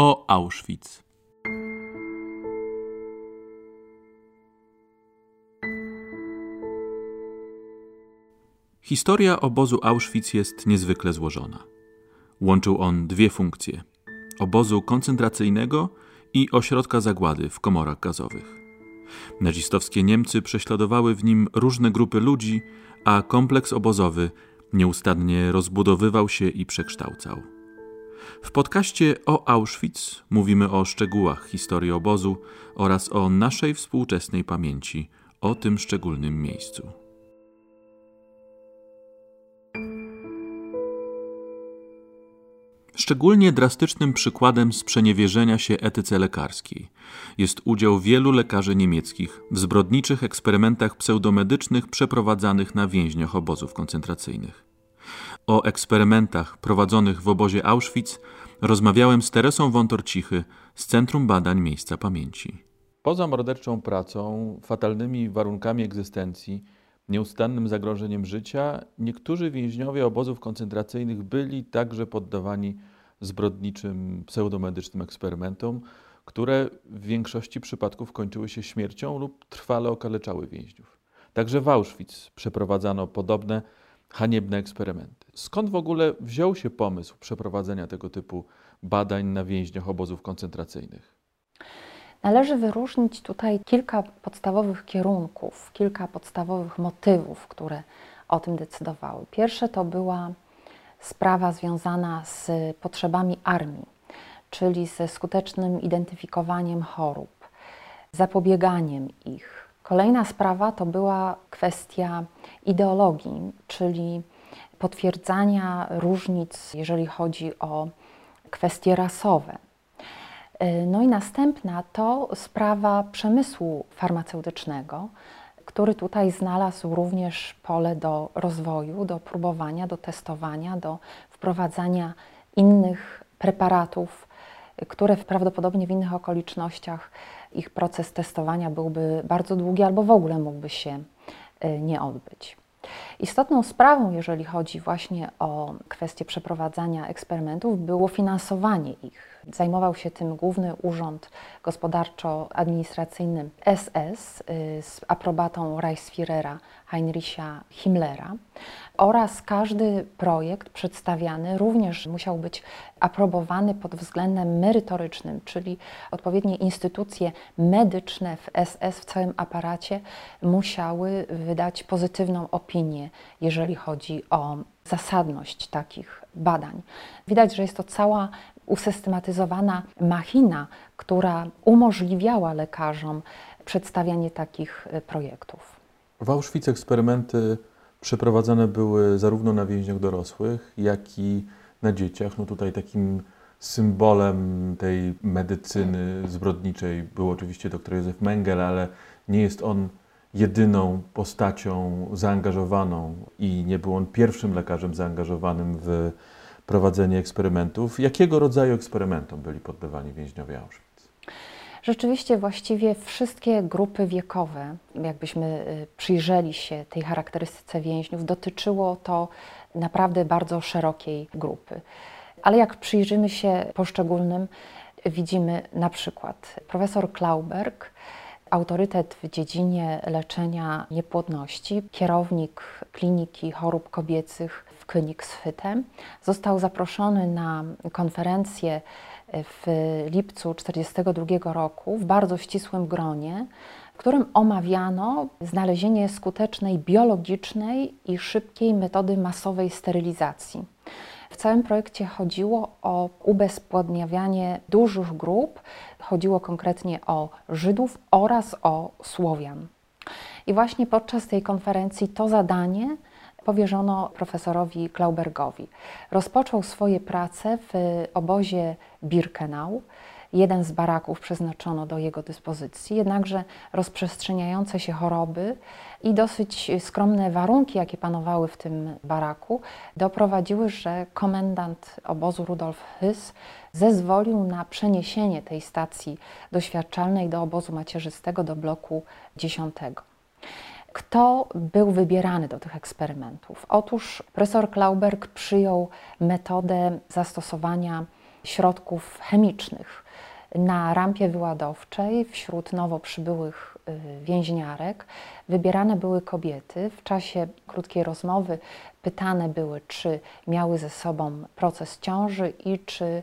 o Auschwitz. Historia obozu Auschwitz jest niezwykle złożona. Łączył on dwie funkcje: obozu koncentracyjnego i ośrodka zagłady w komorach gazowych. Nazistowskie Niemcy prześladowały w nim różne grupy ludzi, a kompleks obozowy nieustannie rozbudowywał się i przekształcał. W podcaście o Auschwitz mówimy o szczegółach historii obozu oraz o naszej współczesnej pamięci o tym szczególnym miejscu. Szczególnie drastycznym przykładem sprzeniewierzenia się etyce lekarskiej jest udział wielu lekarzy niemieckich w zbrodniczych eksperymentach pseudomedycznych przeprowadzanych na więźniach obozów koncentracyjnych. O eksperymentach prowadzonych w obozie Auschwitz rozmawiałem z Teresą Wątorcichy z Centrum Badań Miejsca Pamięci. Poza morderczą pracą, fatalnymi warunkami egzystencji, nieustannym zagrożeniem życia, niektórzy więźniowie obozów koncentracyjnych byli także poddawani zbrodniczym pseudomedycznym eksperymentom, które w większości przypadków kończyły się śmiercią lub trwale okaleczały więźniów. Także w Auschwitz przeprowadzano podobne haniebne eksperymenty. Skąd w ogóle wziął się pomysł przeprowadzenia tego typu badań na więźniach obozów koncentracyjnych? Należy wyróżnić tutaj kilka podstawowych kierunków, kilka podstawowych motywów, które o tym decydowały. Pierwsze to była sprawa związana z potrzebami armii, czyli ze skutecznym identyfikowaniem chorób, zapobieganiem ich. Kolejna sprawa to była kwestia ideologii, czyli potwierdzania różnic, jeżeli chodzi o kwestie rasowe. No i następna to sprawa przemysłu farmaceutycznego, który tutaj znalazł również pole do rozwoju, do próbowania, do testowania, do wprowadzania innych preparatów, które prawdopodobnie w innych okolicznościach ich proces testowania byłby bardzo długi albo w ogóle mógłby się y, nie odbyć. Istotną sprawą, jeżeli chodzi właśnie o kwestię przeprowadzania eksperymentów, było finansowanie ich. Zajmował się tym Główny Urząd Gospodarczo-Administracyjny SS y, z aprobatą Reichsführera Heinricha Himmlera oraz każdy projekt przedstawiany również musiał być aprobowany pod względem merytorycznym, czyli odpowiednie instytucje medyczne w SS w całym aparacie musiały wydać pozytywną opinię, jeżeli chodzi o zasadność takich badań. Widać, że jest to cała usystematyzowana machina, która umożliwiała lekarzom przedstawianie takich projektów. W Auschwitz eksperymenty przeprowadzane były zarówno na więźniach dorosłych, jak i na dzieciach. No tutaj takim symbolem tej medycyny zbrodniczej był oczywiście dr Józef Mengel, ale nie jest on jedyną postacią zaangażowaną i nie był on pierwszym lekarzem zaangażowanym w prowadzenie eksperymentów. Jakiego rodzaju eksperymentom byli poddawani więźniowie Auschwitz? Rzeczywiście właściwie wszystkie grupy wiekowe, jakbyśmy y, przyjrzeli się tej charakterystyce więźniów, dotyczyło to naprawdę bardzo szerokiej grupy. Ale jak przyjrzymy się poszczególnym, widzimy na przykład profesor Klauberg, autorytet w dziedzinie leczenia niepłodności, kierownik kliniki chorób kobiecych w Königshytte, został zaproszony na konferencję w lipcu 1942 roku w bardzo ścisłym gronie, w którym omawiano znalezienie skutecznej biologicznej i szybkiej metody masowej sterylizacji. W całym projekcie chodziło o ubezpładniawianie dużych grup, chodziło konkretnie o Żydów oraz o Słowian. I właśnie podczas tej konferencji to zadanie powierzono profesorowi Klaubergowi. Rozpoczął swoje prace w obozie Birkenau. Jeden z baraków przeznaczono do jego dyspozycji, jednakże rozprzestrzeniające się choroby i dosyć skromne warunki, jakie panowały w tym baraku, doprowadziły, że komendant obozu Rudolf Hys zezwolił na przeniesienie tej stacji doświadczalnej do obozu macierzystego do bloku 10. Kto był wybierany do tych eksperymentów? Otóż profesor Klauberg przyjął metodę zastosowania środków chemicznych. Na rampie wyładowczej wśród nowo przybyłych y, więźniarek wybierane były kobiety. W czasie krótkiej rozmowy pytane były, czy miały ze sobą proces ciąży i czy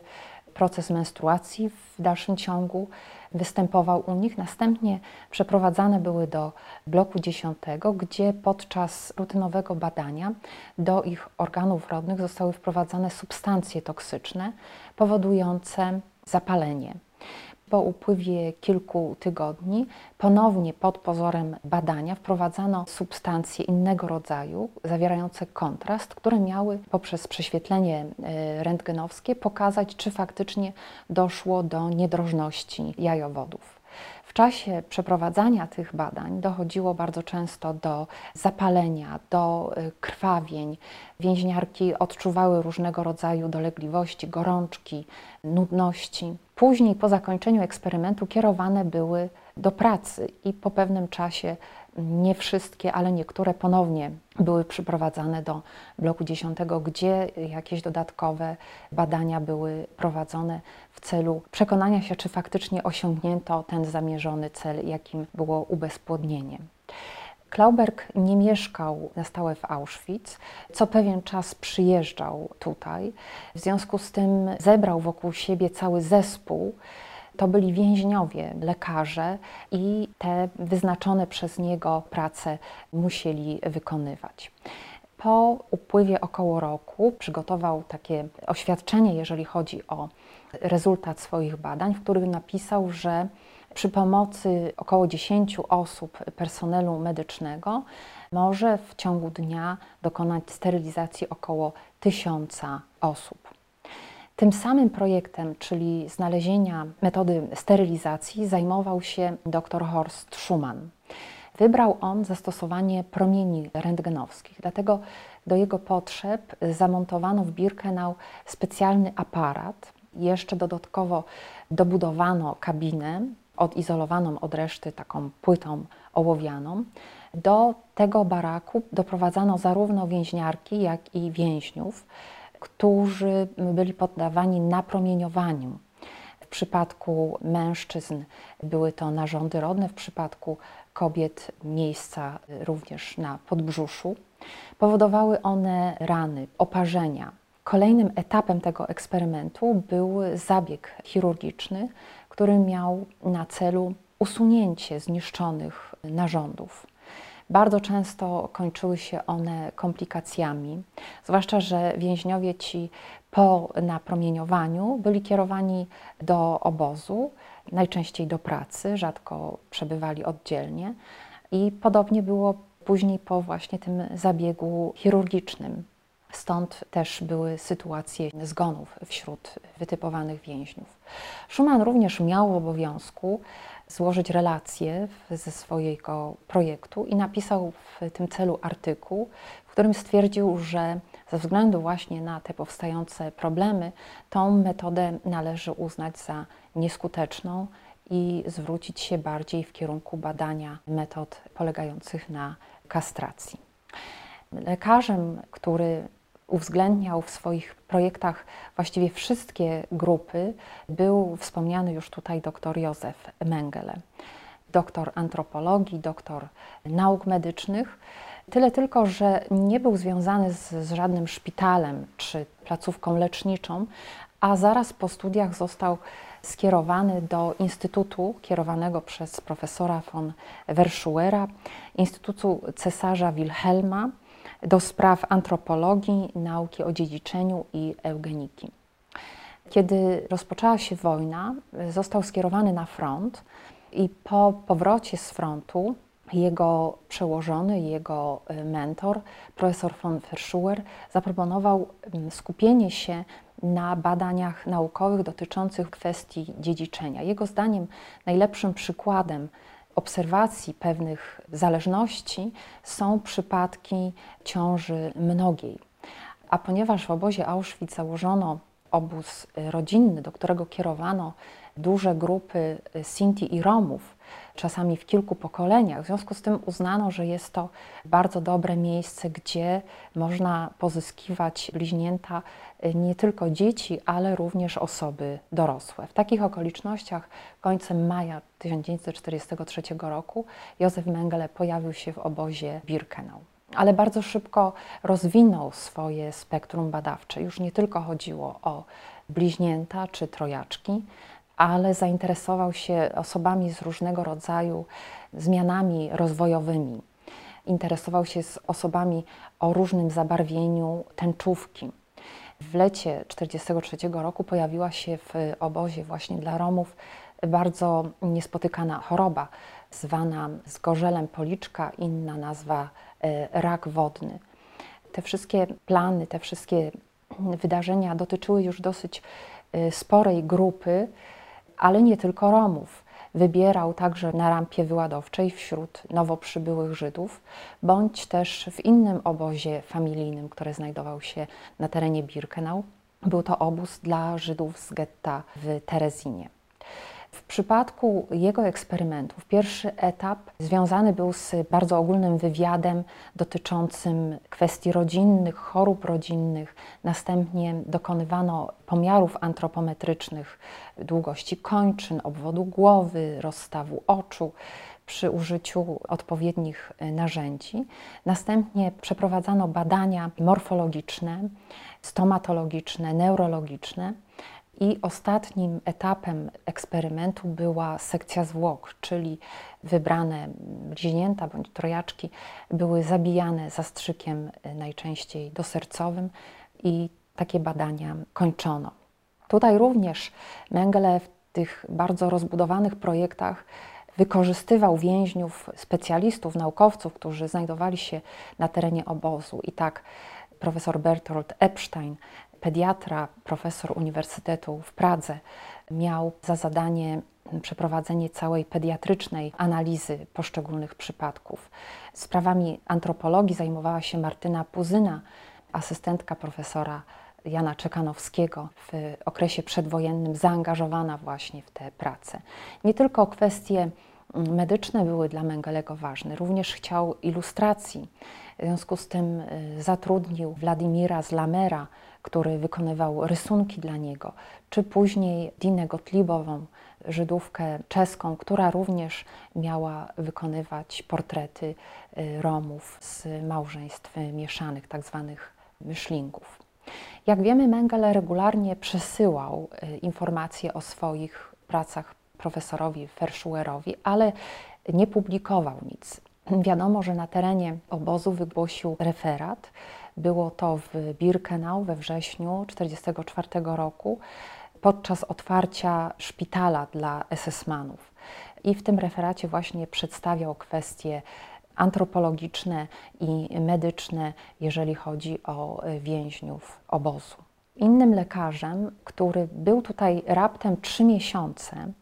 proces menstruacji w dalszym ciągu występował u nich. Następnie przeprowadzane były do bloku 10, gdzie podczas rutynowego badania do ich organów rodnych zostały wprowadzane substancje toksyczne powodujące zapalenie. Po upływie kilku tygodni ponownie pod pozorem badania wprowadzano substancje innego rodzaju, zawierające kontrast, które miały poprzez prześwietlenie e, rentgenowskie pokazać, czy faktycznie doszło do niedrożności jajowodów czasie przeprowadzania tych badań dochodziło bardzo często do zapalenia, do y, krwawień. Więźniarki odczuwały różnego rodzaju dolegliwości, gorączki, nudności. Później, po zakończeniu eksperymentu, kierowane były do pracy i po pewnym czasie nie wszystkie, ale niektóre ponownie były przyprowadzane do bloku 10, gdzie jakieś dodatkowe badania były prowadzone w celu przekonania się, czy faktycznie osiągnięto ten zamierzony cel, jakim było ubezpłodnienie. Klauberg nie mieszkał na stałe w Auschwitz, co pewien czas przyjeżdżał tutaj. W związku z tym zebrał wokół siebie cały zespół to byli więźniowie, lekarze i te wyznaczone przez niego prace musieli wykonywać. Po upływie około roku przygotował takie oświadczenie, jeżeli chodzi o rezultat swoich badań, w którym napisał, że przy pomocy około 10 osób personelu medycznego może w ciągu dnia dokonać sterylizacji około 1000 osób. Tym samym projektem, czyli znalezienia metody sterylizacji, zajmował się dr Horst Schumann. Wybrał on zastosowanie promieni rentgenowskich, dlatego do jego potrzeb zamontowano w Birkenau specjalny aparat. Jeszcze dodatkowo dobudowano kabinę odizolowaną od reszty taką płytą ołowianą. Do tego baraku doprowadzano zarówno więźniarki, jak i więźniów którzy byli poddawani napromieniowaniu. W przypadku mężczyzn były to narządy rodne, w przypadku kobiet miejsca również na podbrzuszu. Powodowały one rany, oparzenia. Kolejnym etapem tego eksperymentu był zabieg chirurgiczny, który miał na celu usunięcie zniszczonych narządów. Bardzo często kończyły się one komplikacjami, zwłaszcza, że więźniowie ci po napromieniowaniu byli kierowani do obozu, najczęściej do pracy, rzadko przebywali oddzielnie. I podobnie było później po właśnie tym zabiegu chirurgicznym. Stąd też były sytuacje zgonów wśród wytypowanych więźniów. Schumann również miał w obowiązku złożyć relacje ze swojego projektu i napisał w tym celu artykuł, w którym stwierdził, że ze względu właśnie na te powstające problemy, tą metodę należy uznać za nieskuteczną i zwrócić się bardziej w kierunku badania metod polegających na kastracji. Lekarzem, który uwzględniał w swoich projektach właściwie wszystkie grupy, był wspomniany już tutaj dr Józef Mengele, doktor antropologii, doktor nauk medycznych. Tyle tylko, że nie był związany z, z żadnym szpitalem czy placówką leczniczą, a zaraz po studiach został skierowany do instytutu kierowanego przez profesora von Verschuera, Instytutu Cesarza Wilhelma, do spraw antropologii, nauki o dziedziczeniu i eugeniki. Kiedy rozpoczęła się wojna, został skierowany na front i po powrocie z frontu jego przełożony, jego e, mentor, profesor von Verschuer, zaproponował skupienie się na badaniach naukowych dotyczących kwestii dziedziczenia. Jego zdaniem najlepszym przykładem obserwacji pewnych zależności są przypadki ciąży mnogiej. A ponieważ w obozie Auschwitz założono obóz rodzinny, do którego kierowano duże grupy Sinti i Romów, czasami w kilku pokoleniach. W związku z tym uznano, że jest to bardzo dobre miejsce, gdzie można pozyskiwać bliźnięta y, nie tylko dzieci, ale również osoby dorosłe. W takich okolicznościach końcem maja 1943 roku Józef Mengele pojawił się w obozie Birkenau ale bardzo szybko rozwinął swoje spektrum badawcze. Już nie tylko chodziło o bliźnięta czy trojaczki, ale zainteresował się osobami z różnego rodzaju zmianami rozwojowymi. Interesował się z osobami o różnym zabarwieniu tęczówki. W lecie 1943 roku pojawiła się w obozie właśnie dla Romów bardzo niespotykana choroba, zwana zgorzelem policzka, inna nazwa e, rak wodny. Te wszystkie plany, te wszystkie wydarzenia dotyczyły już dosyć e, sporej grupy, ale nie tylko Romów. Wybierał także na rampie wyładowczej wśród nowo przybyłych Żydów, bądź też w innym obozie familijnym, który znajdował się na terenie Birkenau. Był to obóz dla Żydów z getta w Terezinie. W przypadku jego eksperymentów pierwszy etap związany był z bardzo ogólnym wywiadem dotyczącym kwestii rodzinnych, chorób rodzinnych. Następnie dokonywano pomiarów antropometrycznych długości kończyn, obwodu głowy, rozstawu oczu przy użyciu odpowiednich narzędzi. Następnie przeprowadzano badania morfologiczne, stomatologiczne, neurologiczne. I ostatnim etapem eksperymentu była sekcja zwłok, czyli wybrane bliźnięta bądź trojaczki były zabijane zastrzykiem y, najczęściej dosercowym i takie badania kończono. Tutaj również Mengele w tych bardzo rozbudowanych projektach wykorzystywał więźniów, specjalistów, naukowców, którzy znajdowali się na terenie obozu. I tak profesor Bertolt Epstein pediatra, profesor Uniwersytetu w Pradze, miał za zadanie przeprowadzenie całej pediatrycznej analizy poszczególnych przypadków. Sprawami antropologii zajmowała się Martyna Puzyna, asystentka profesora Jana Czekanowskiego, w okresie przedwojennym zaangażowana właśnie w tę pracę. Nie tylko kwestie medyczne były dla Mengelego ważne, również chciał ilustracji. W związku z tym y, zatrudnił Władimira Zlamera, który wykonywał rysunki dla niego, czy później Dinę Gottliebową, Żydówkę czeską, która również miała wykonywać portrety y, Romów z małżeństw mieszanych, tak zwanych myślingów. Jak wiemy, Mengele regularnie przesyłał y, informacje o swoich pracach profesorowi Verschuerowi, ale nie publikował nic. Wiadomo, że na terenie obozu wygłosił referat. Było to w Birkenau we wrześniu 1944 roku podczas otwarcia szpitala dla SS-manów. I w tym referacie właśnie przedstawiał kwestie antropologiczne i medyczne, jeżeli chodzi o więźniów obozu. Innym lekarzem, który był tutaj raptem trzy miesiące,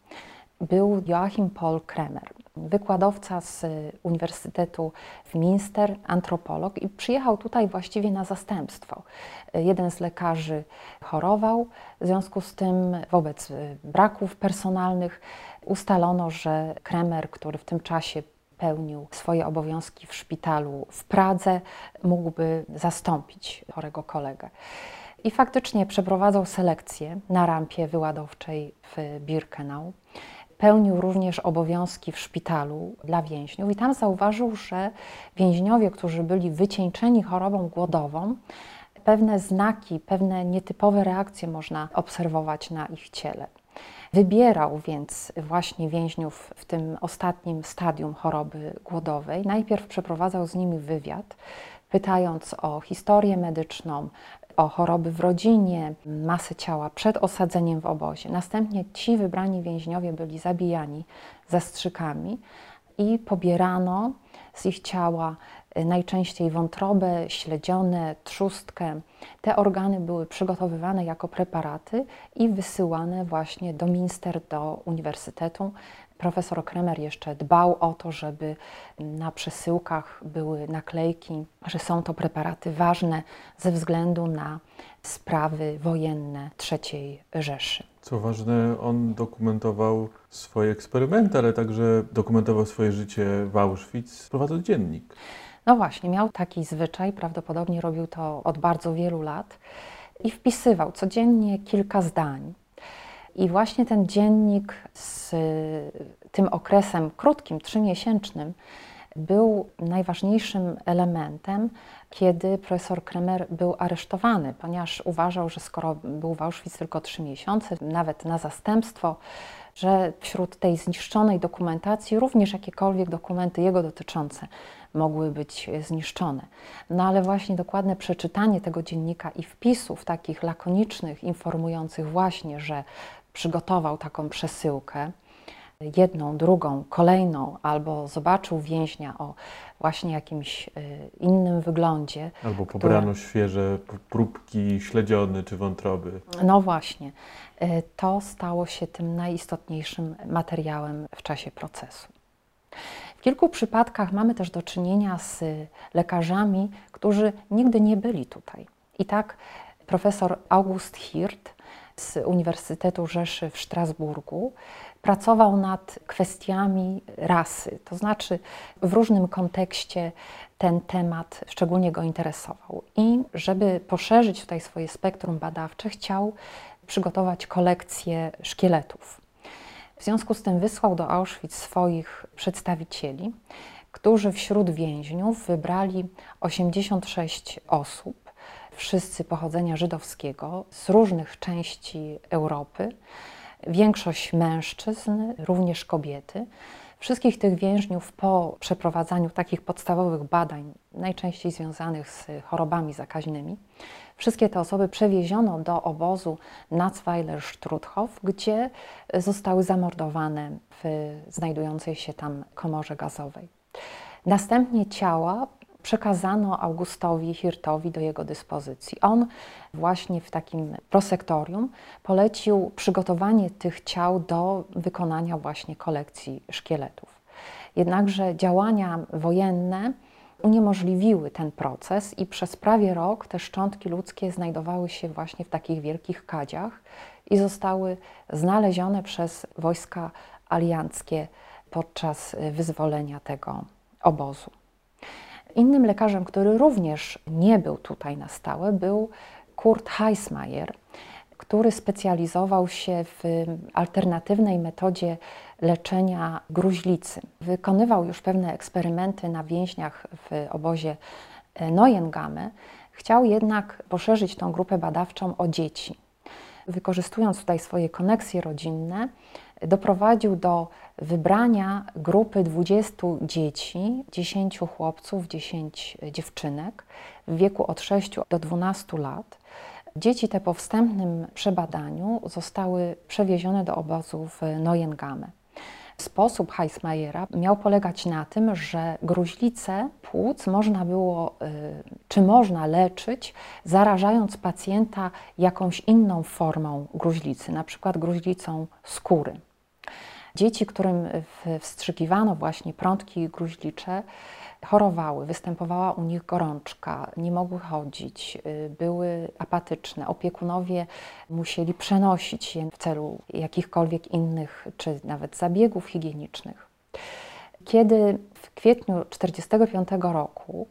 był Joachim Paul Kremer, wykładowca z Uniwersytetu w Minster, antropolog i przyjechał tutaj właściwie na zastępstwo. Jeden z lekarzy chorował, w związku z tym wobec braków personalnych ustalono, że Kremer, który w tym czasie pełnił swoje obowiązki w szpitalu w Pradze, mógłby zastąpić chorego kolegę. I faktycznie przeprowadzał selekcję na rampie wyładowczej w Birkenau. Pełnił również obowiązki w szpitalu dla więźniów i tam zauważył, że więźniowie, którzy byli wycieńczeni chorobą głodową, pewne znaki, pewne nietypowe reakcje można obserwować na ich ciele. Wybierał więc właśnie więźniów w tym ostatnim stadium choroby głodowej. Najpierw przeprowadzał z nimi wywiad, pytając o historię medyczną, o choroby w rodzinie, masę ciała przed osadzeniem w obozie. Następnie ci wybrani więźniowie byli zabijani zastrzykami i pobierano z ich ciała y, najczęściej wątrobę, śledzionę, trzustkę. Te organy były przygotowywane jako preparaty i wysyłane właśnie do Minster, do uniwersytetu, Profesor Kremer jeszcze dbał o to, żeby na przesyłkach były naklejki, że są to preparaty ważne ze względu na sprawy wojenne III Rzeszy. Co ważne, on dokumentował swoje eksperymenty, ale także dokumentował swoje życie w Auschwitz, prowadząc dziennik. No właśnie, miał taki zwyczaj, prawdopodobnie robił to od bardzo wielu lat i wpisywał codziennie kilka zdań. I właśnie ten dziennik z tym okresem krótkim, trzymiesięcznym, był najważniejszym elementem, kiedy profesor Kremer był aresztowany, ponieważ uważał, że skoro był w Auschwitz tylko trzy miesiące, nawet na zastępstwo, że wśród tej zniszczonej dokumentacji również jakiekolwiek dokumenty jego dotyczące mogły być zniszczone. No ale właśnie dokładne przeczytanie tego dziennika i wpisów takich lakonicznych, informujących właśnie, że przygotował taką przesyłkę, jedną, drugą, kolejną, albo zobaczył więźnia o właśnie jakimś y, innym wyglądzie. Albo pobrano które... świeże próbki śledziony czy wątroby. No właśnie. Y, to stało się tym najistotniejszym materiałem w czasie procesu. W kilku przypadkach mamy też do czynienia z lekarzami, którzy nigdy nie byli tutaj. I tak profesor August Hirt z Uniwersytetu Rzeszy w Strasburgu pracował nad kwestiami rasy, to znaczy w różnym kontekście ten temat szczególnie go interesował. I żeby poszerzyć tutaj swoje spektrum badawcze, chciał przygotować kolekcję szkieletów. W związku z tym wysłał do Auschwitz swoich przedstawicieli, którzy wśród więźniów wybrali 86 osób, wszyscy pochodzenia żydowskiego z różnych części Europy większość mężczyzn, również kobiety. Wszystkich tych więźniów po przeprowadzaniu takich podstawowych badań, najczęściej związanych z chorobami zakaźnymi, wszystkie te osoby przewieziono do obozu Natzweiler-Struthof, gdzie zostały zamordowane w znajdującej się tam komorze gazowej. Następnie ciała przekazano Augustowi Hirtowi do jego dyspozycji. On właśnie w takim prosektorium polecił przygotowanie tych ciał do wykonania właśnie kolekcji szkieletów. Jednakże działania wojenne uniemożliwiły ten proces i przez prawie rok te szczątki ludzkie znajdowały się właśnie w takich wielkich kadziach i zostały znalezione przez wojska alianckie podczas wyzwolenia tego obozu. Innym lekarzem, który również nie był tutaj na stałe, był Kurt Heismayer, który specjalizował się w alternatywnej metodzie leczenia gruźlicy. Wykonywał już pewne eksperymenty na więźniach w obozie Neuengamme. Chciał jednak poszerzyć tą grupę badawczą o dzieci. Wykorzystując tutaj swoje koneksje rodzinne, doprowadził do wybrania grupy 20 dzieci, 10 chłopców, 10 dziewczynek w wieku od 6 do 12 lat. Dzieci te po wstępnym przebadaniu zostały przewiezione do obozu w Neuengamme. Sposób Heismayera miał polegać na tym, że gruźlicę płuc można było, y, czy można leczyć, zarażając pacjenta jakąś inną formą gruźlicy, na przykład gruźlicą skóry. Dzieci, którym wstrzykiwano właśnie prądki gruźlicze, chorowały, występowała u nich gorączka, nie mogły chodzić, y, były apatyczne. Opiekunowie musieli przenosić je w celu jakichkolwiek innych, czy nawet zabiegów higienicznych. Kiedy w kwietniu 1945 roku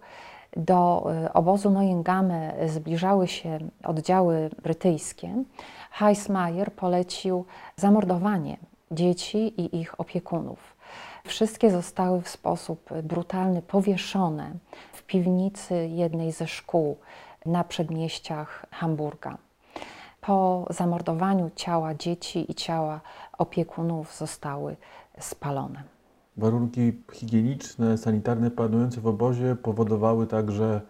do y, obozu Neuengamme zbliżały się oddziały brytyjskie, Heismayer polecił zamordowanie dzieci i ich opiekunów. Wszystkie zostały w sposób brutalny powieszone w piwnicy jednej ze szkół na przedmieściach Hamburga. Po zamordowaniu ciała dzieci i ciała opiekunów zostały spalone. Warunki higieniczne, sanitarne panujące w obozie powodowały także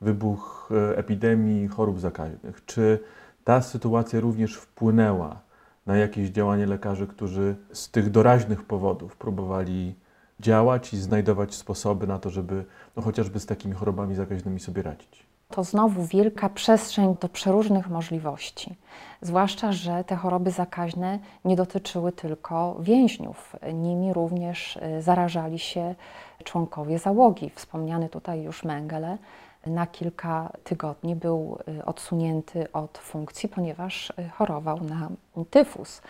wybuch e, epidemii chorób zakaźnych. Czy ta sytuacja również wpłynęła na jakieś działanie lekarzy, którzy z tych doraźnych powodów próbowali działać i znajdować sposoby na to, żeby no, chociażby z takimi chorobami zakaźnymi sobie radzić. To znowu wielka przestrzeń do przeróżnych możliwości. Zwłaszcza, że te choroby zakaźne nie dotyczyły tylko więźniów. Nimi również y, zarażali się członkowie załogi. Wspomniany tutaj już Mengele na kilka tygodni był odsunięty od funkcji, ponieważ chorował na tyfus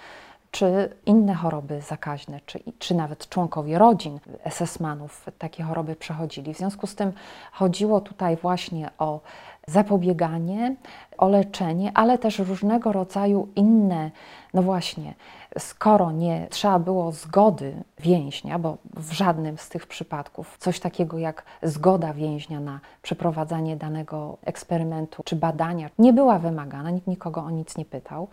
czy inne choroby zakaźne, czy, czy nawet członkowie rodzin SS-manów takie choroby przechodzili. W związku z tym chodziło tutaj właśnie o zapobieganie, o leczenie, ale też różnego rodzaju inne, no właśnie, skoro nie trzeba było zgody więźnia, bo w żadnym z tych przypadków coś takiego jak zgoda więźnia na przeprowadzanie danego eksperymentu czy badania nie była wymagana, nikt nikogo o nic nie pytał.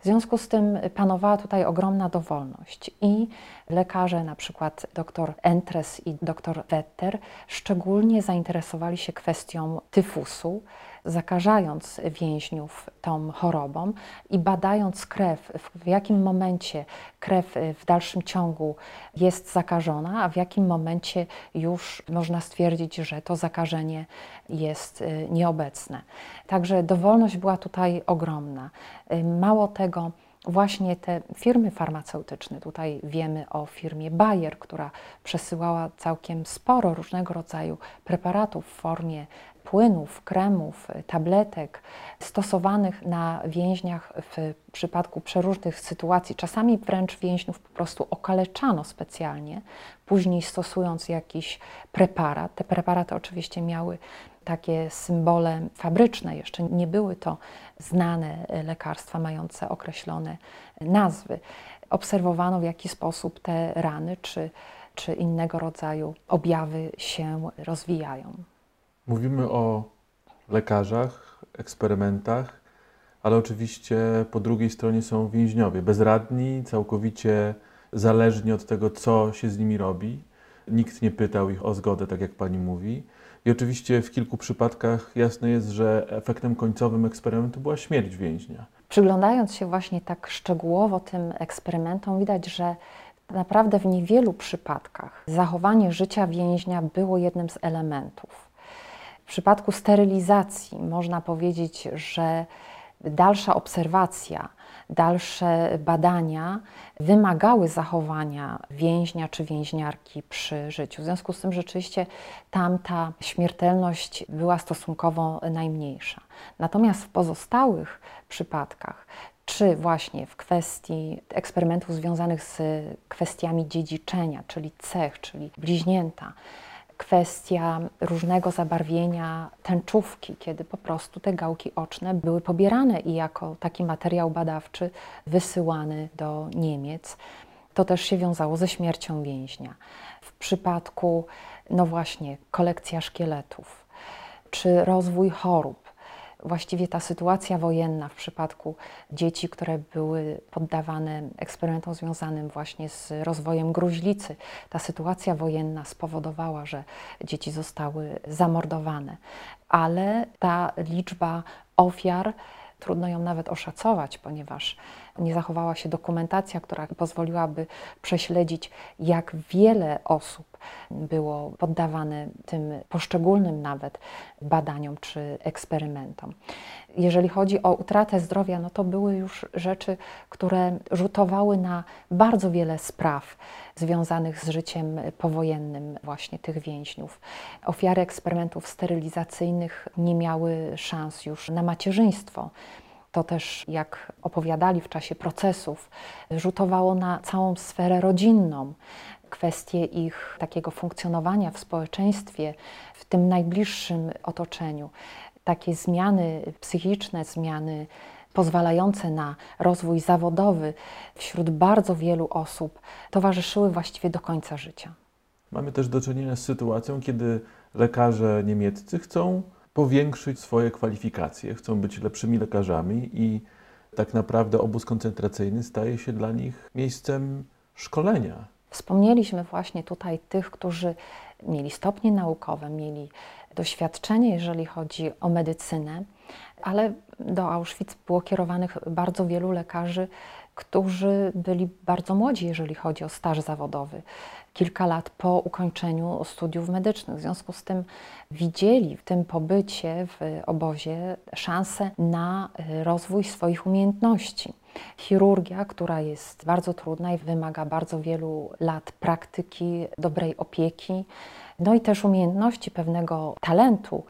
W związku z tym panowała tutaj ogromna dowolność i lekarze, na przykład dr Entres i dr Wetter, szczególnie zainteresowali się kwestią tyfusu zakażając więźniów tą chorobą i badając krew, w jakim momencie krew w dalszym ciągu jest zakażona, a w jakim momencie już można stwierdzić, że to zakażenie jest y, nieobecne. Także dowolność była tutaj ogromna. Y, mało tego, właśnie te firmy farmaceutyczne, tutaj wiemy o firmie Bayer, która przesyłała całkiem sporo różnego rodzaju preparatów w formie płynów, kremów, tabletek stosowanych na więźniach w przypadku przeróżnych sytuacji. Czasami wręcz więźniów po prostu okaleczano specjalnie, później stosując jakiś preparat. Te preparaty oczywiście miały takie symbole fabryczne, jeszcze nie były to znane lekarstwa mające określone nazwy. Obserwowano w jaki sposób te rany czy, czy innego rodzaju objawy się rozwijają. Mówimy o lekarzach, eksperymentach, ale oczywiście po drugiej stronie są więźniowie, bezradni, całkowicie zależni od tego, co się z nimi robi. Nikt nie pytał ich o zgodę, tak jak pani mówi. I oczywiście w kilku przypadkach jasne jest, że efektem końcowym eksperymentu była śmierć więźnia. Przyglądając się właśnie tak szczegółowo tym eksperymentom, widać, że naprawdę w niewielu przypadkach zachowanie życia więźnia było jednym z elementów. W przypadku sterylizacji można powiedzieć, że dalsza obserwacja, dalsze badania wymagały zachowania więźnia czy więźniarki przy życiu. W związku z tym rzeczywiście tamta śmiertelność była stosunkowo najmniejsza. Natomiast w pozostałych przypadkach, czy właśnie w kwestii eksperymentów związanych z kwestiami dziedziczenia, czyli cech, czyli bliźnięta, kwestia różnego zabarwienia tęczówki, kiedy po prostu te gałki oczne były pobierane i jako taki materiał badawczy wysyłany do Niemiec. To też się wiązało ze śmiercią więźnia. W przypadku, no właśnie, kolekcja szkieletów, czy rozwój chorób, właściwie ta sytuacja wojenna w przypadku dzieci, które były poddawane eksperymentom związanym właśnie z rozwojem gruźlicy, ta sytuacja wojenna spowodowała, że dzieci zostały zamordowane, ale ta liczba ofiar trudno ją nawet oszacować, ponieważ nie zachowała się dokumentacja, która pozwoliłaby prześledzić, jak wiele osób było poddawane tym poszczególnym nawet badaniom czy eksperymentom. Jeżeli chodzi o utratę zdrowia, no to były już rzeczy, które rzutowały na bardzo wiele spraw związanych z życiem powojennym właśnie tych więźniów. Ofiary eksperymentów sterylizacyjnych nie miały szans już na macierzyństwo. To też, jak opowiadali w czasie procesów, rzutowało na całą sferę rodzinną, kwestie ich takiego funkcjonowania w społeczeństwie, w tym najbliższym otoczeniu. Takie zmiany psychiczne, zmiany pozwalające na rozwój zawodowy wśród bardzo wielu osób towarzyszyły właściwie do końca życia. Mamy też do czynienia z sytuacją, kiedy lekarze niemieccy chcą powiększyć swoje kwalifikacje, chcą być lepszymi lekarzami i tak naprawdę obóz koncentracyjny staje się dla nich miejscem szkolenia. Wspomnieliśmy właśnie tutaj tych, którzy mieli stopnie naukowe, mieli doświadczenie, jeżeli chodzi o medycynę, ale do Auschwitz było kierowanych bardzo wielu lekarzy, którzy byli bardzo młodzi, jeżeli chodzi o staż zawodowy kilka lat po ukończeniu studiów medycznych. W związku z tym widzieli w tym pobycie w obozie szansę na rozwój swoich umiejętności. Chirurgia, która jest bardzo trudna i wymaga bardzo wielu lat praktyki, dobrej opieki, no i też umiejętności, pewnego talentu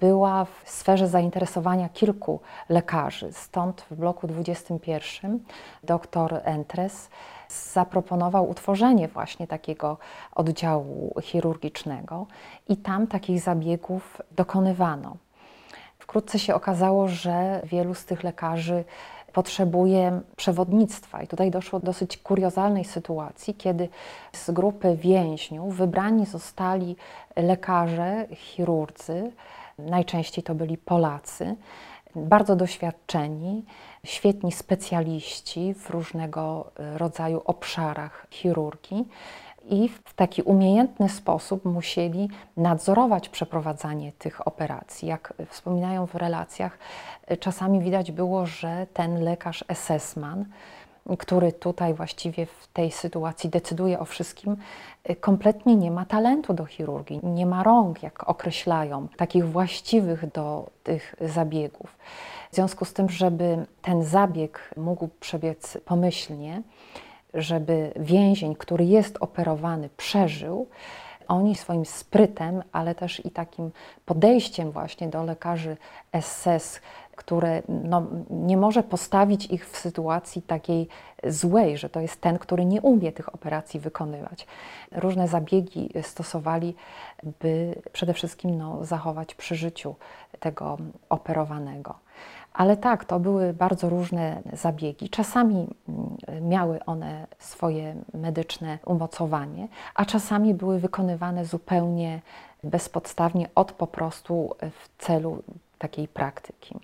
była w sferze zainteresowania kilku lekarzy. Stąd w bloku 21 dr Entres zaproponował utworzenie właśnie takiego oddziału chirurgicznego i tam takich zabiegów dokonywano. Wkrótce się okazało, że wielu z tych lekarzy potrzebuje przewodnictwa. I tutaj doszło do dosyć kuriozalnej sytuacji, kiedy z grupy więźniów wybrani zostali lekarze, chirurdzy, najczęściej to byli Polacy, bardzo doświadczeni, świetni specjaliści w różnego rodzaju obszarach chirurgii i w taki umiejętny sposób musieli nadzorować przeprowadzanie tych operacji. Jak wspominają w relacjach, czasami widać było, że ten lekarz SS-man, który tutaj właściwie w tej sytuacji decyduje o wszystkim, kompletnie nie ma talentu do chirurgii, nie ma rąk, jak określają, takich właściwych do tych zabiegów. W związku z tym, żeby ten zabieg mógł przebiec pomyślnie, żeby więzień, który jest operowany, przeżył, oni swoim sprytem, ale też i takim podejściem właśnie do lekarzy SS, które no, nie może postawić ich w sytuacji takiej złej, że to jest ten, który nie umie tych operacji wykonywać. Różne zabiegi stosowali, by przede wszystkim no, zachować przy życiu tego operowanego. Ale tak, to były bardzo różne zabiegi. Czasami mm, miały one swoje medyczne umocowanie, a czasami były wykonywane zupełnie bezpodstawnie od po prostu w celu takiej praktyki.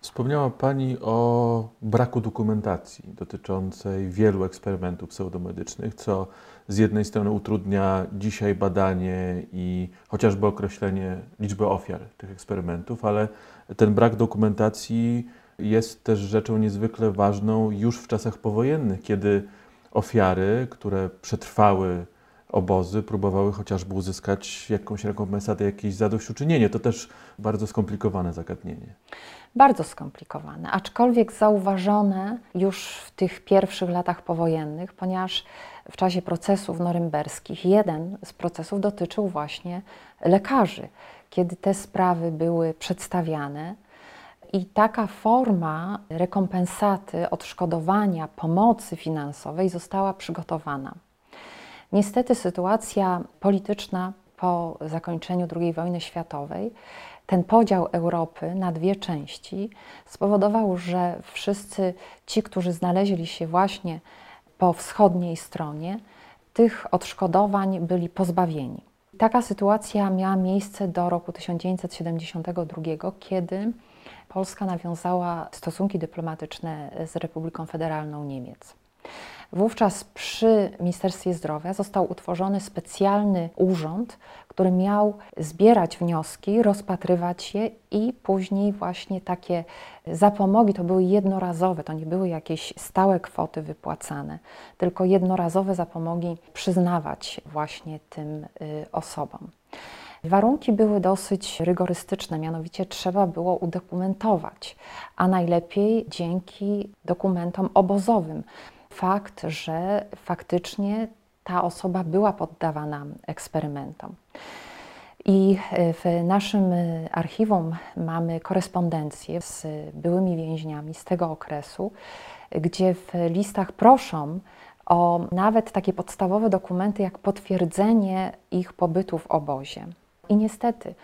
Wspomniała Pani o braku dokumentacji dotyczącej wielu eksperymentów pseudomedycznych, co z jednej strony utrudnia dzisiaj badanie i chociażby określenie liczby ofiar tych eksperymentów, ale ten brak dokumentacji jest też rzeczą niezwykle ważną już w czasach powojennych, kiedy ofiary, które przetrwały obozy, próbowały chociażby uzyskać jakąś rekompensatę, jakieś zadośćuczynienie. To też bardzo skomplikowane zagadnienie. Bardzo skomplikowane, aczkolwiek zauważone już w tych pierwszych latach powojennych, ponieważ w czasie procesów norymberskich jeden z procesów dotyczył właśnie lekarzy, kiedy te sprawy były przedstawiane. I taka forma rekompensaty, odszkodowania, pomocy finansowej została przygotowana. Niestety sytuacja polityczna po zakończeniu II wojny światowej, ten podział Europy na dwie części spowodował, że wszyscy ci, którzy znaleźli się właśnie po wschodniej stronie, tych odszkodowań byli pozbawieni. Taka sytuacja miała miejsce do roku 1972, kiedy Polska nawiązała stosunki dyplomatyczne z Republiką Federalną Niemiec. Wówczas przy Ministerstwie Zdrowia został utworzony specjalny urząd, który miał zbierać wnioski, rozpatrywać je i później właśnie takie zapomogi to były jednorazowe, to nie były jakieś stałe kwoty wypłacane, tylko jednorazowe zapomogi przyznawać właśnie tym y, osobom. Warunki były dosyć rygorystyczne, mianowicie trzeba było udokumentować, a najlepiej dzięki dokumentom obozowym fakt, że faktycznie ta osoba była poddawana eksperymentom. I e, w naszym archiwum mamy korespondencję z byłymi więźniami z tego okresu, gdzie w listach proszą o nawet takie podstawowe dokumenty, jak potwierdzenie ich pobytu w obozie. I niestety,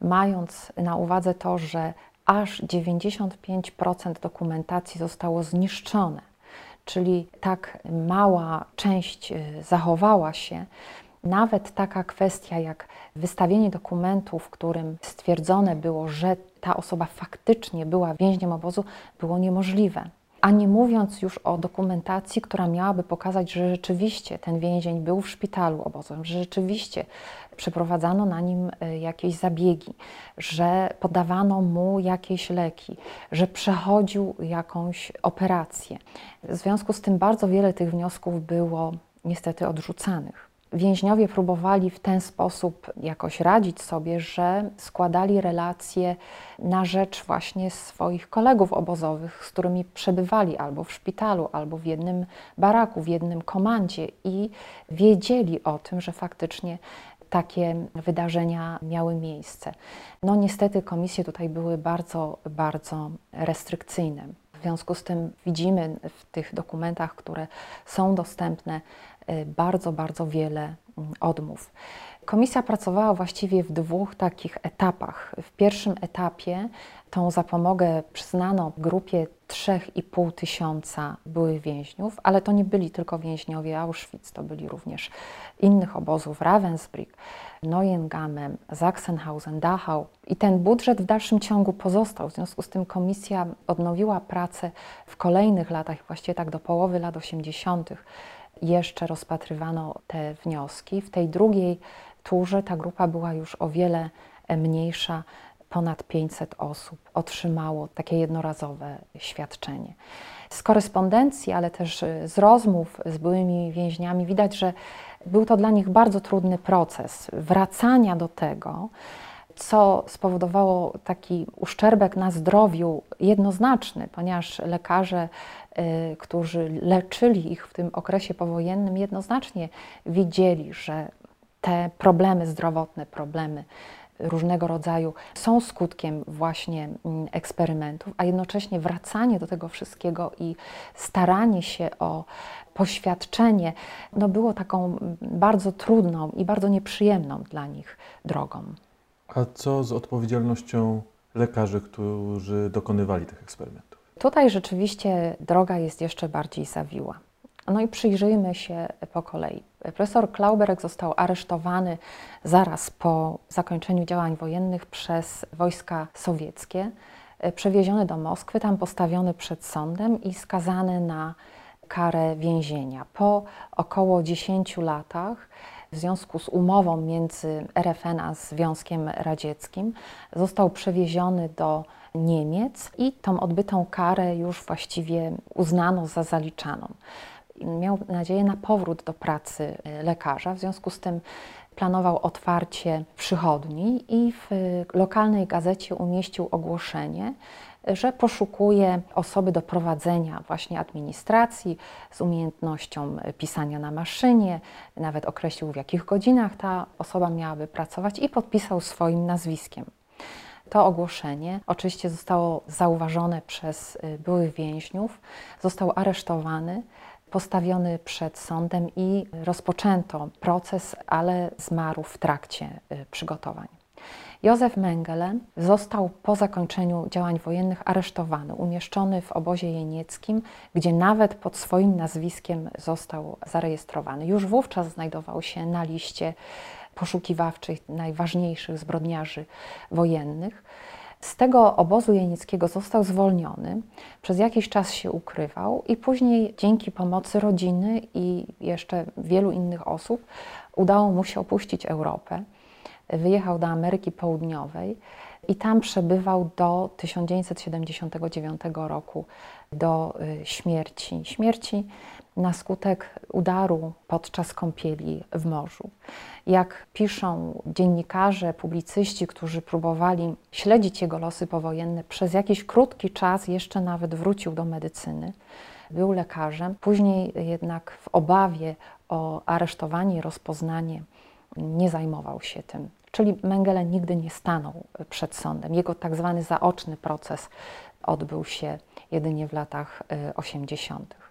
mając na uwadze to, że aż 95% dokumentacji zostało zniszczone, czyli tak mała część y, zachowała się, nawet taka kwestia jak wystawienie dokumentu, w którym stwierdzone było, że ta osoba faktycznie była więźniem obozu, było niemożliwe. A nie mówiąc już o dokumentacji, która miałaby pokazać, że rzeczywiście ten więzień był w szpitalu obozowym, że rzeczywiście przeprowadzano na nim e, jakieś zabiegi, że podawano mu jakieś leki, że przechodził jakąś operację. W związku z tym bardzo wiele tych wniosków było niestety odrzucanych. Więźniowie próbowali w ten sposób jakoś radzić sobie, że składali relacje na rzecz właśnie swoich kolegów obozowych, z którymi przebywali albo w szpitalu, albo w jednym baraku, w jednym komandzie i wiedzieli o tym, że faktycznie takie wydarzenia miały miejsce. No niestety komisje tutaj były bardzo, bardzo restrykcyjne. W związku z tym widzimy w tych dokumentach, które są dostępne, bardzo, bardzo wiele mm, odmów. Komisja pracowała właściwie w dwóch takich etapach. W pierwszym etapie tą zapomogę przyznano grupie 3,5 tysiąca byłych więźniów, ale to nie byli tylko więźniowie Auschwitz, to byli również innych obozów Ravensbrück, Neuengamme, Sachsenhausen, Dachau. I ten budżet w dalszym ciągu pozostał. W związku z tym komisja odnowiła pracę w kolejnych latach, właściwie tak do połowy lat 80. jeszcze rozpatrywano te wnioski. W tej drugiej turze ta grupa była już o wiele mniejsza ponad 500 osób otrzymało takie jednorazowe świadczenie. Z korespondencji, ale też z rozmów z byłymi więźniami widać, że był to dla nich bardzo trudny proces wracania do tego, co spowodowało taki uszczerbek na zdrowiu jednoznaczny, ponieważ lekarze, y, którzy leczyli ich w tym okresie powojennym, jednoznacznie widzieli, że te problemy zdrowotne, problemy różnego rodzaju są skutkiem właśnie mm, eksperymentów, a jednocześnie wracanie do tego wszystkiego i staranie się o poświadczenie no było taką mm, bardzo trudną i bardzo nieprzyjemną dla nich drogą. A co z odpowiedzialnością lekarzy, którzy dokonywali tych eksperymentów? Tutaj rzeczywiście droga jest jeszcze bardziej zawiła. No i przyjrzyjmy się po kolei. Profesor Klauberek został aresztowany zaraz po zakończeniu działań wojennych przez wojska sowieckie, przewieziony do Moskwy, tam postawiony przed sądem i skazany na karę więzienia. Po około 10 latach, w związku z umową między RFN a Związkiem Radzieckim, został przewieziony do Niemiec i tą odbytą karę już właściwie uznano za zaliczaną. Miał nadzieję na powrót do pracy y, lekarza, w związku z tym planował otwarcie przychodni i w lokalnej gazecie umieścił ogłoszenie, że poszukuje osoby do prowadzenia właśnie administracji z umiejętnością pisania na maszynie, nawet określił w jakich godzinach ta osoba miałaby pracować i podpisał swoim nazwiskiem. To ogłoszenie oczywiście zostało zauważone przez y, byłych więźniów, został aresztowany, postawiony przed sądem i rozpoczęto proces, ale zmarł w trakcie y, przygotowań. Józef Mengele został po zakończeniu działań wojennych aresztowany, umieszczony w obozie jenieckim, gdzie nawet pod swoim nazwiskiem został zarejestrowany. Już wówczas znajdował się na liście poszukiwawczych najważniejszych zbrodniarzy wojennych. Z tego obozu jenieckiego został zwolniony, przez jakiś czas się ukrywał i później dzięki pomocy rodziny i jeszcze wielu innych osób udało mu się opuścić Europę. Wyjechał do Ameryki Południowej i tam przebywał do 1979 roku, do y, śmierci. Śmierci na skutek udaru podczas kąpieli w morzu. Jak piszą dziennikarze, publicyści, którzy próbowali śledzić jego losy powojenne, przez jakiś krótki czas jeszcze nawet wrócił do medycyny. Był lekarzem, później jednak w obawie o aresztowanie i rozpoznanie nie zajmował się tym. Czyli Mengele nigdy nie stanął przed sądem. Jego tak zwany zaoczny proces odbył się jedynie w latach 80. Y,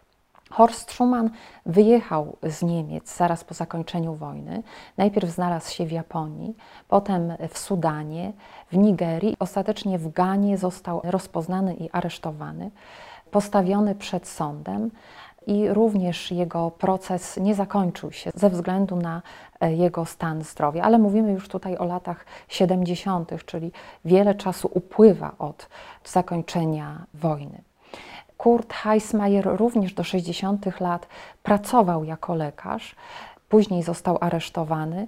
Horst Schumann wyjechał z Niemiec zaraz po zakończeniu wojny. Najpierw znalazł się w Japonii, potem w Sudanie, w Nigerii. Ostatecznie w Ganie został rozpoznany i aresztowany, postawiony przed sądem i również jego proces nie zakończył się ze względu na e, jego stan zdrowia. Ale mówimy już tutaj o latach 70., czyli wiele czasu upływa od zakończenia wojny. Kurt Heismayer również do 60 lat pracował jako lekarz, później został aresztowany,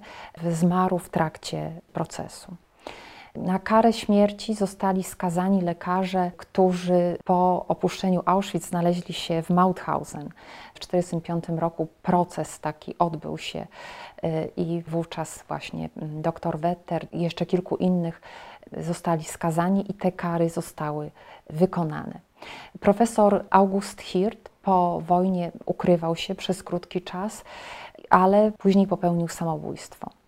zmarł w trakcie procesu. Na karę śmierci zostali skazani lekarze, którzy po opuszczeniu Auschwitz znaleźli się w Mauthausen. W 1945 roku proces taki odbył się y, i wówczas właśnie dr Wetter i jeszcze kilku innych zostali skazani i te kary zostały wykonane. Profesor August Hirt po wojnie ukrywał się przez krótki czas, ale później popełnił samobójstwo.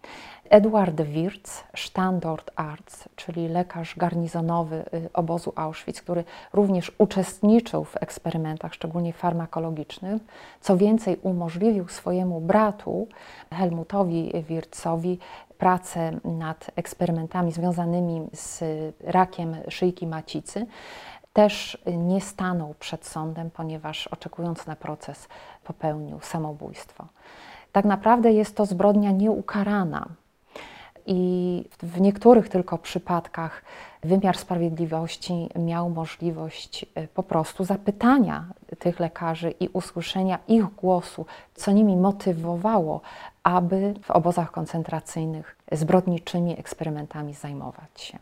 Edward Wirtz, Standortarzt, czyli lekarz garnizonowy y, obozu Auschwitz, który również uczestniczył w eksperymentach, szczególnie farmakologicznych. Co więcej, umożliwił swojemu bratu, Helmutowi Wirtzowi, pracę nad eksperymentami związanymi z rakiem szyjki macicy też nie stanął przed sądem, ponieważ oczekując na proces popełnił samobójstwo. Tak naprawdę jest to zbrodnia nieukarana. I w niektórych tylko przypadkach wymiar sprawiedliwości miał możliwość e, po prostu zapytania tych lekarzy i usłyszenia ich głosu, co nimi motywowało, aby w obozach koncentracyjnych zbrodniczymi eksperymentami zajmować się.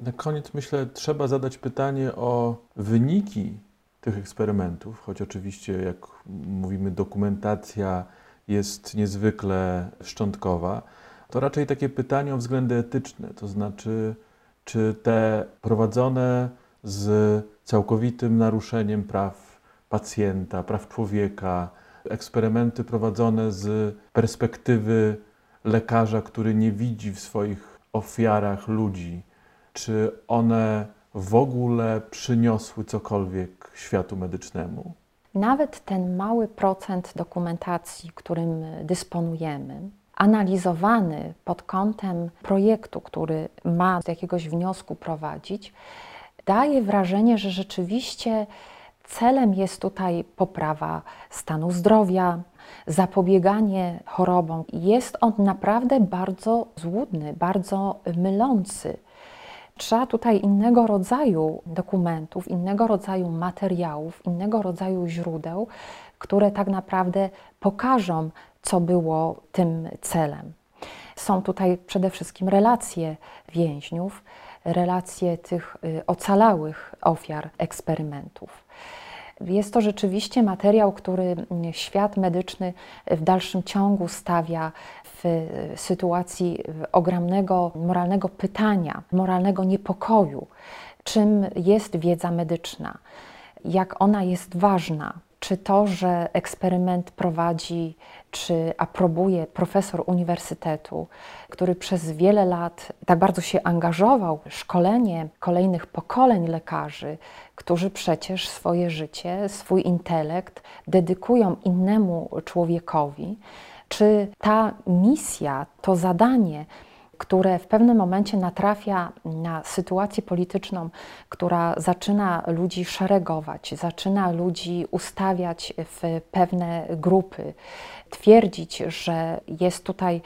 Na koniec myślę, trzeba zadać pytanie o wyniki tych eksperymentów, choć oczywiście, jak mówimy, dokumentacja jest niezwykle szczątkowa. To raczej takie pytanie o względy etyczne, to znaczy, czy te prowadzone z całkowitym naruszeniem praw pacjenta, praw człowieka, eksperymenty prowadzone z perspektywy lekarza, który nie widzi w swoich ofiarach ludzi, czy one w ogóle przyniosły cokolwiek światu medycznemu? Nawet ten mały procent dokumentacji, którym dysponujemy, analizowany pod kątem projektu, który ma do jakiegoś wniosku prowadzić, daje wrażenie, że rzeczywiście celem jest tutaj poprawa stanu zdrowia, zapobieganie chorobom. Jest on naprawdę bardzo złudny, bardzo mylący. Trzeba tutaj innego rodzaju dokumentów, innego rodzaju materiałów, innego rodzaju źródeł, które tak naprawdę pokażą, co było tym celem. Są tutaj przede wszystkim relacje więźniów, relacje tych y, ocalałych ofiar eksperymentów. Jest to rzeczywiście materiał, który świat medyczny w dalszym ciągu stawia w sytuacji ogromnego moralnego pytania, moralnego niepokoju, czym jest wiedza medyczna, jak ona jest ważna, czy to, że eksperyment prowadzi czy aprobuje profesor uniwersytetu, który przez wiele lat tak bardzo się angażował w szkolenie kolejnych pokoleń lekarzy, którzy przecież swoje życie, swój intelekt dedykują innemu człowiekowi, czy ta misja, to zadanie, które w pewnym momencie natrafia na sytuację polityczną, która zaczyna ludzi szeregować, zaczyna ludzi ustawiać w pewne grupy, twierdzić, że jest tutaj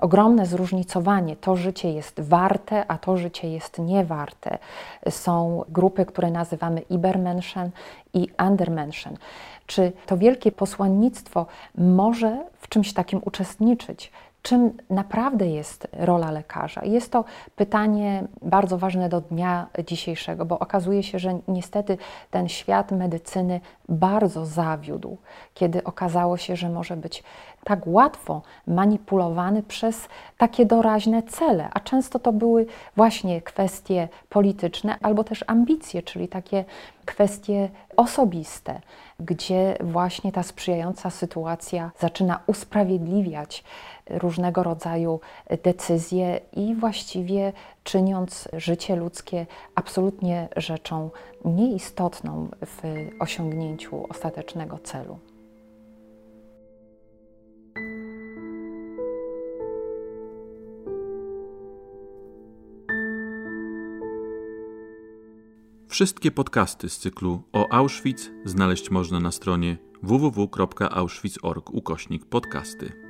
ogromne zróżnicowanie. To życie jest warte, a to życie jest niewarte. Są grupy, które nazywamy Ibermenschen i Undermenschen. Czy to wielkie posłannictwo może w czymś takim uczestniczyć? Czym naprawdę jest rola lekarza. Jest to pytanie bardzo ważne do dnia dzisiejszego, bo okazuje się, że niestety ten świat medycyny bardzo zawiódł, kiedy okazało się, że może być tak łatwo manipulowany przez takie doraźne cele, a często to były właśnie kwestie polityczne albo też ambicje, czyli takie kwestie osobiste, gdzie właśnie ta sprzyjająca sytuacja zaczyna usprawiedliwiać różnego rodzaju decyzje i właściwie czyniąc życie ludzkie absolutnie rzeczą nieistotną w osiągnięciu ostatecznego celu. Wszystkie podcasty z cyklu o Auschwitz znaleźć można na stronie www.auschwitz.org ukośnik podcasty.